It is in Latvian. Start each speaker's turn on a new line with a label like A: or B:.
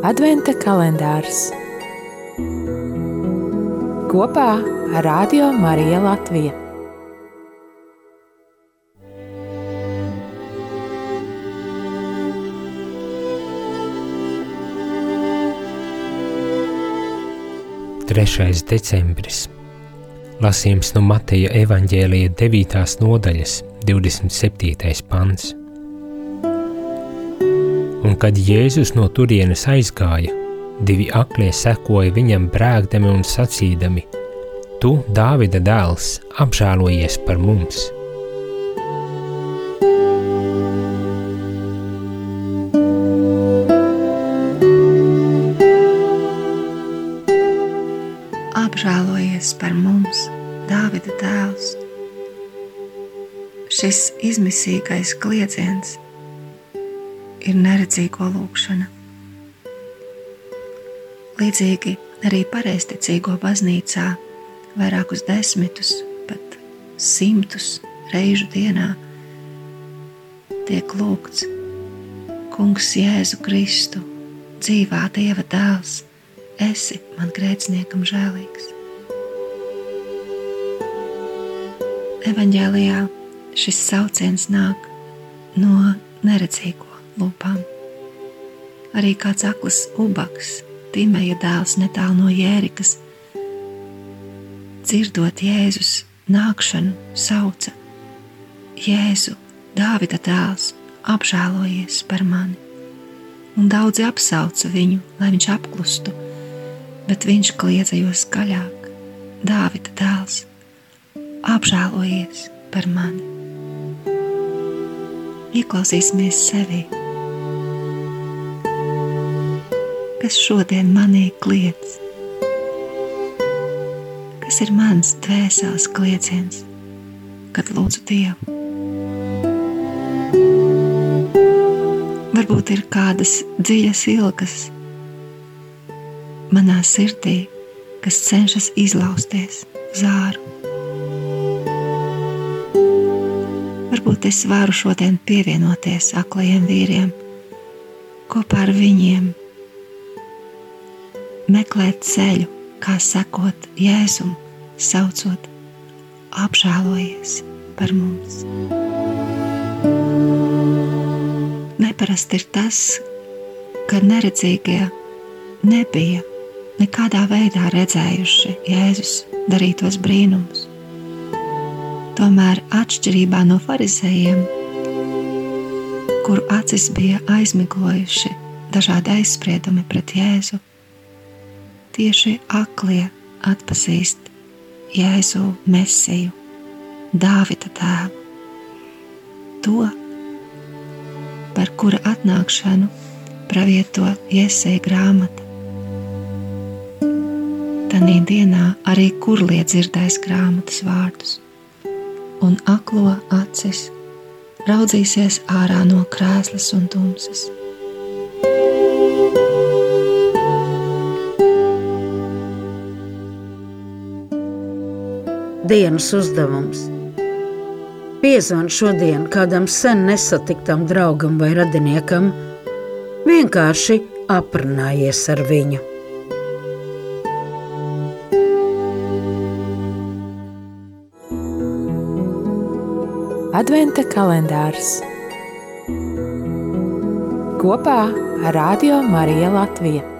A: Adventa kalendārs kopā ar Radio Mariju Latviju.
B: Trešais decembris. Lasījums no Mateja evaņģēlija 9. nodaļas, 27. pants. Kad Jēzus no turienes aizgāja, divi aklie sekoja viņam brēkdami un sacīdami: Tu, Dāvida dēls, apžēlojies par mums!
C: Apžēlojies par mums, Dāvida dēls! Šis izmisīgais klieciens ir neredzīgo lūgšana. Līdzīgi arī pareizticīgo baznīcā vairākus desmitus, pat simtus reižu dienā tiek lūgts Kungs Jēzu Kristu, dzīvā Dieva dēls, esi man grēciniekam žēlīgs. Evanģēlijā šis sauciens nāk no neredzīgo lūpām. Arī kāds akls ubaks, Timeja dēls netālu no Jērikas, dzirdot Jēzus nākšanu, sauca: Jēzu, Dāvida dēls, apžēlojies par mani! Un daudzi apsauca viņu, lai viņš apklustu, bet viņš kliedza jo skaļāk: Dāvida dēls, apžēlojies par mani! Ieklausīsimies sevī! Kas šodien manī kliedz. Kas ir mans dvēseles klieciens, kad lūdzu Dievu? Varbūt ir kādas dziļas ilgas manā sirdī, kas cenšas izlausties zāru. Varbūt es varu šodien pievienoties aklajiem vīriem, kopā ar viņiem meklēt ceļu, kā sekot Jēzum, saucot, apžēlojies par mums. Neparasti ir tas, ka neredzīgie nebija nekādā veidā redzējuši Jēzus darītos brīnumus. Tomēr, atšķirībā no farizējiem, kuru acis bija aizmiglojuši dažādi aizspriedumi pret Jēzu, tieši aklie atpazīst Jēzu Mēsiju, Dāvida tēvu, to, par kura atnākšanu pravieto Iesēja grāmata. Tanī dienā arī kurlie dzirdēs grāmatas vārdus, un aklo acis raudzīsies ārā no krēslas un tumsas
D: dienas uzdevums. Piezvan šodien kādam sen nesatiktam draugam vai radiniekam, vienkārši aprunājies ar viņu.
A: Adventa kalendārs kopā ar Radio Mariju Latviju.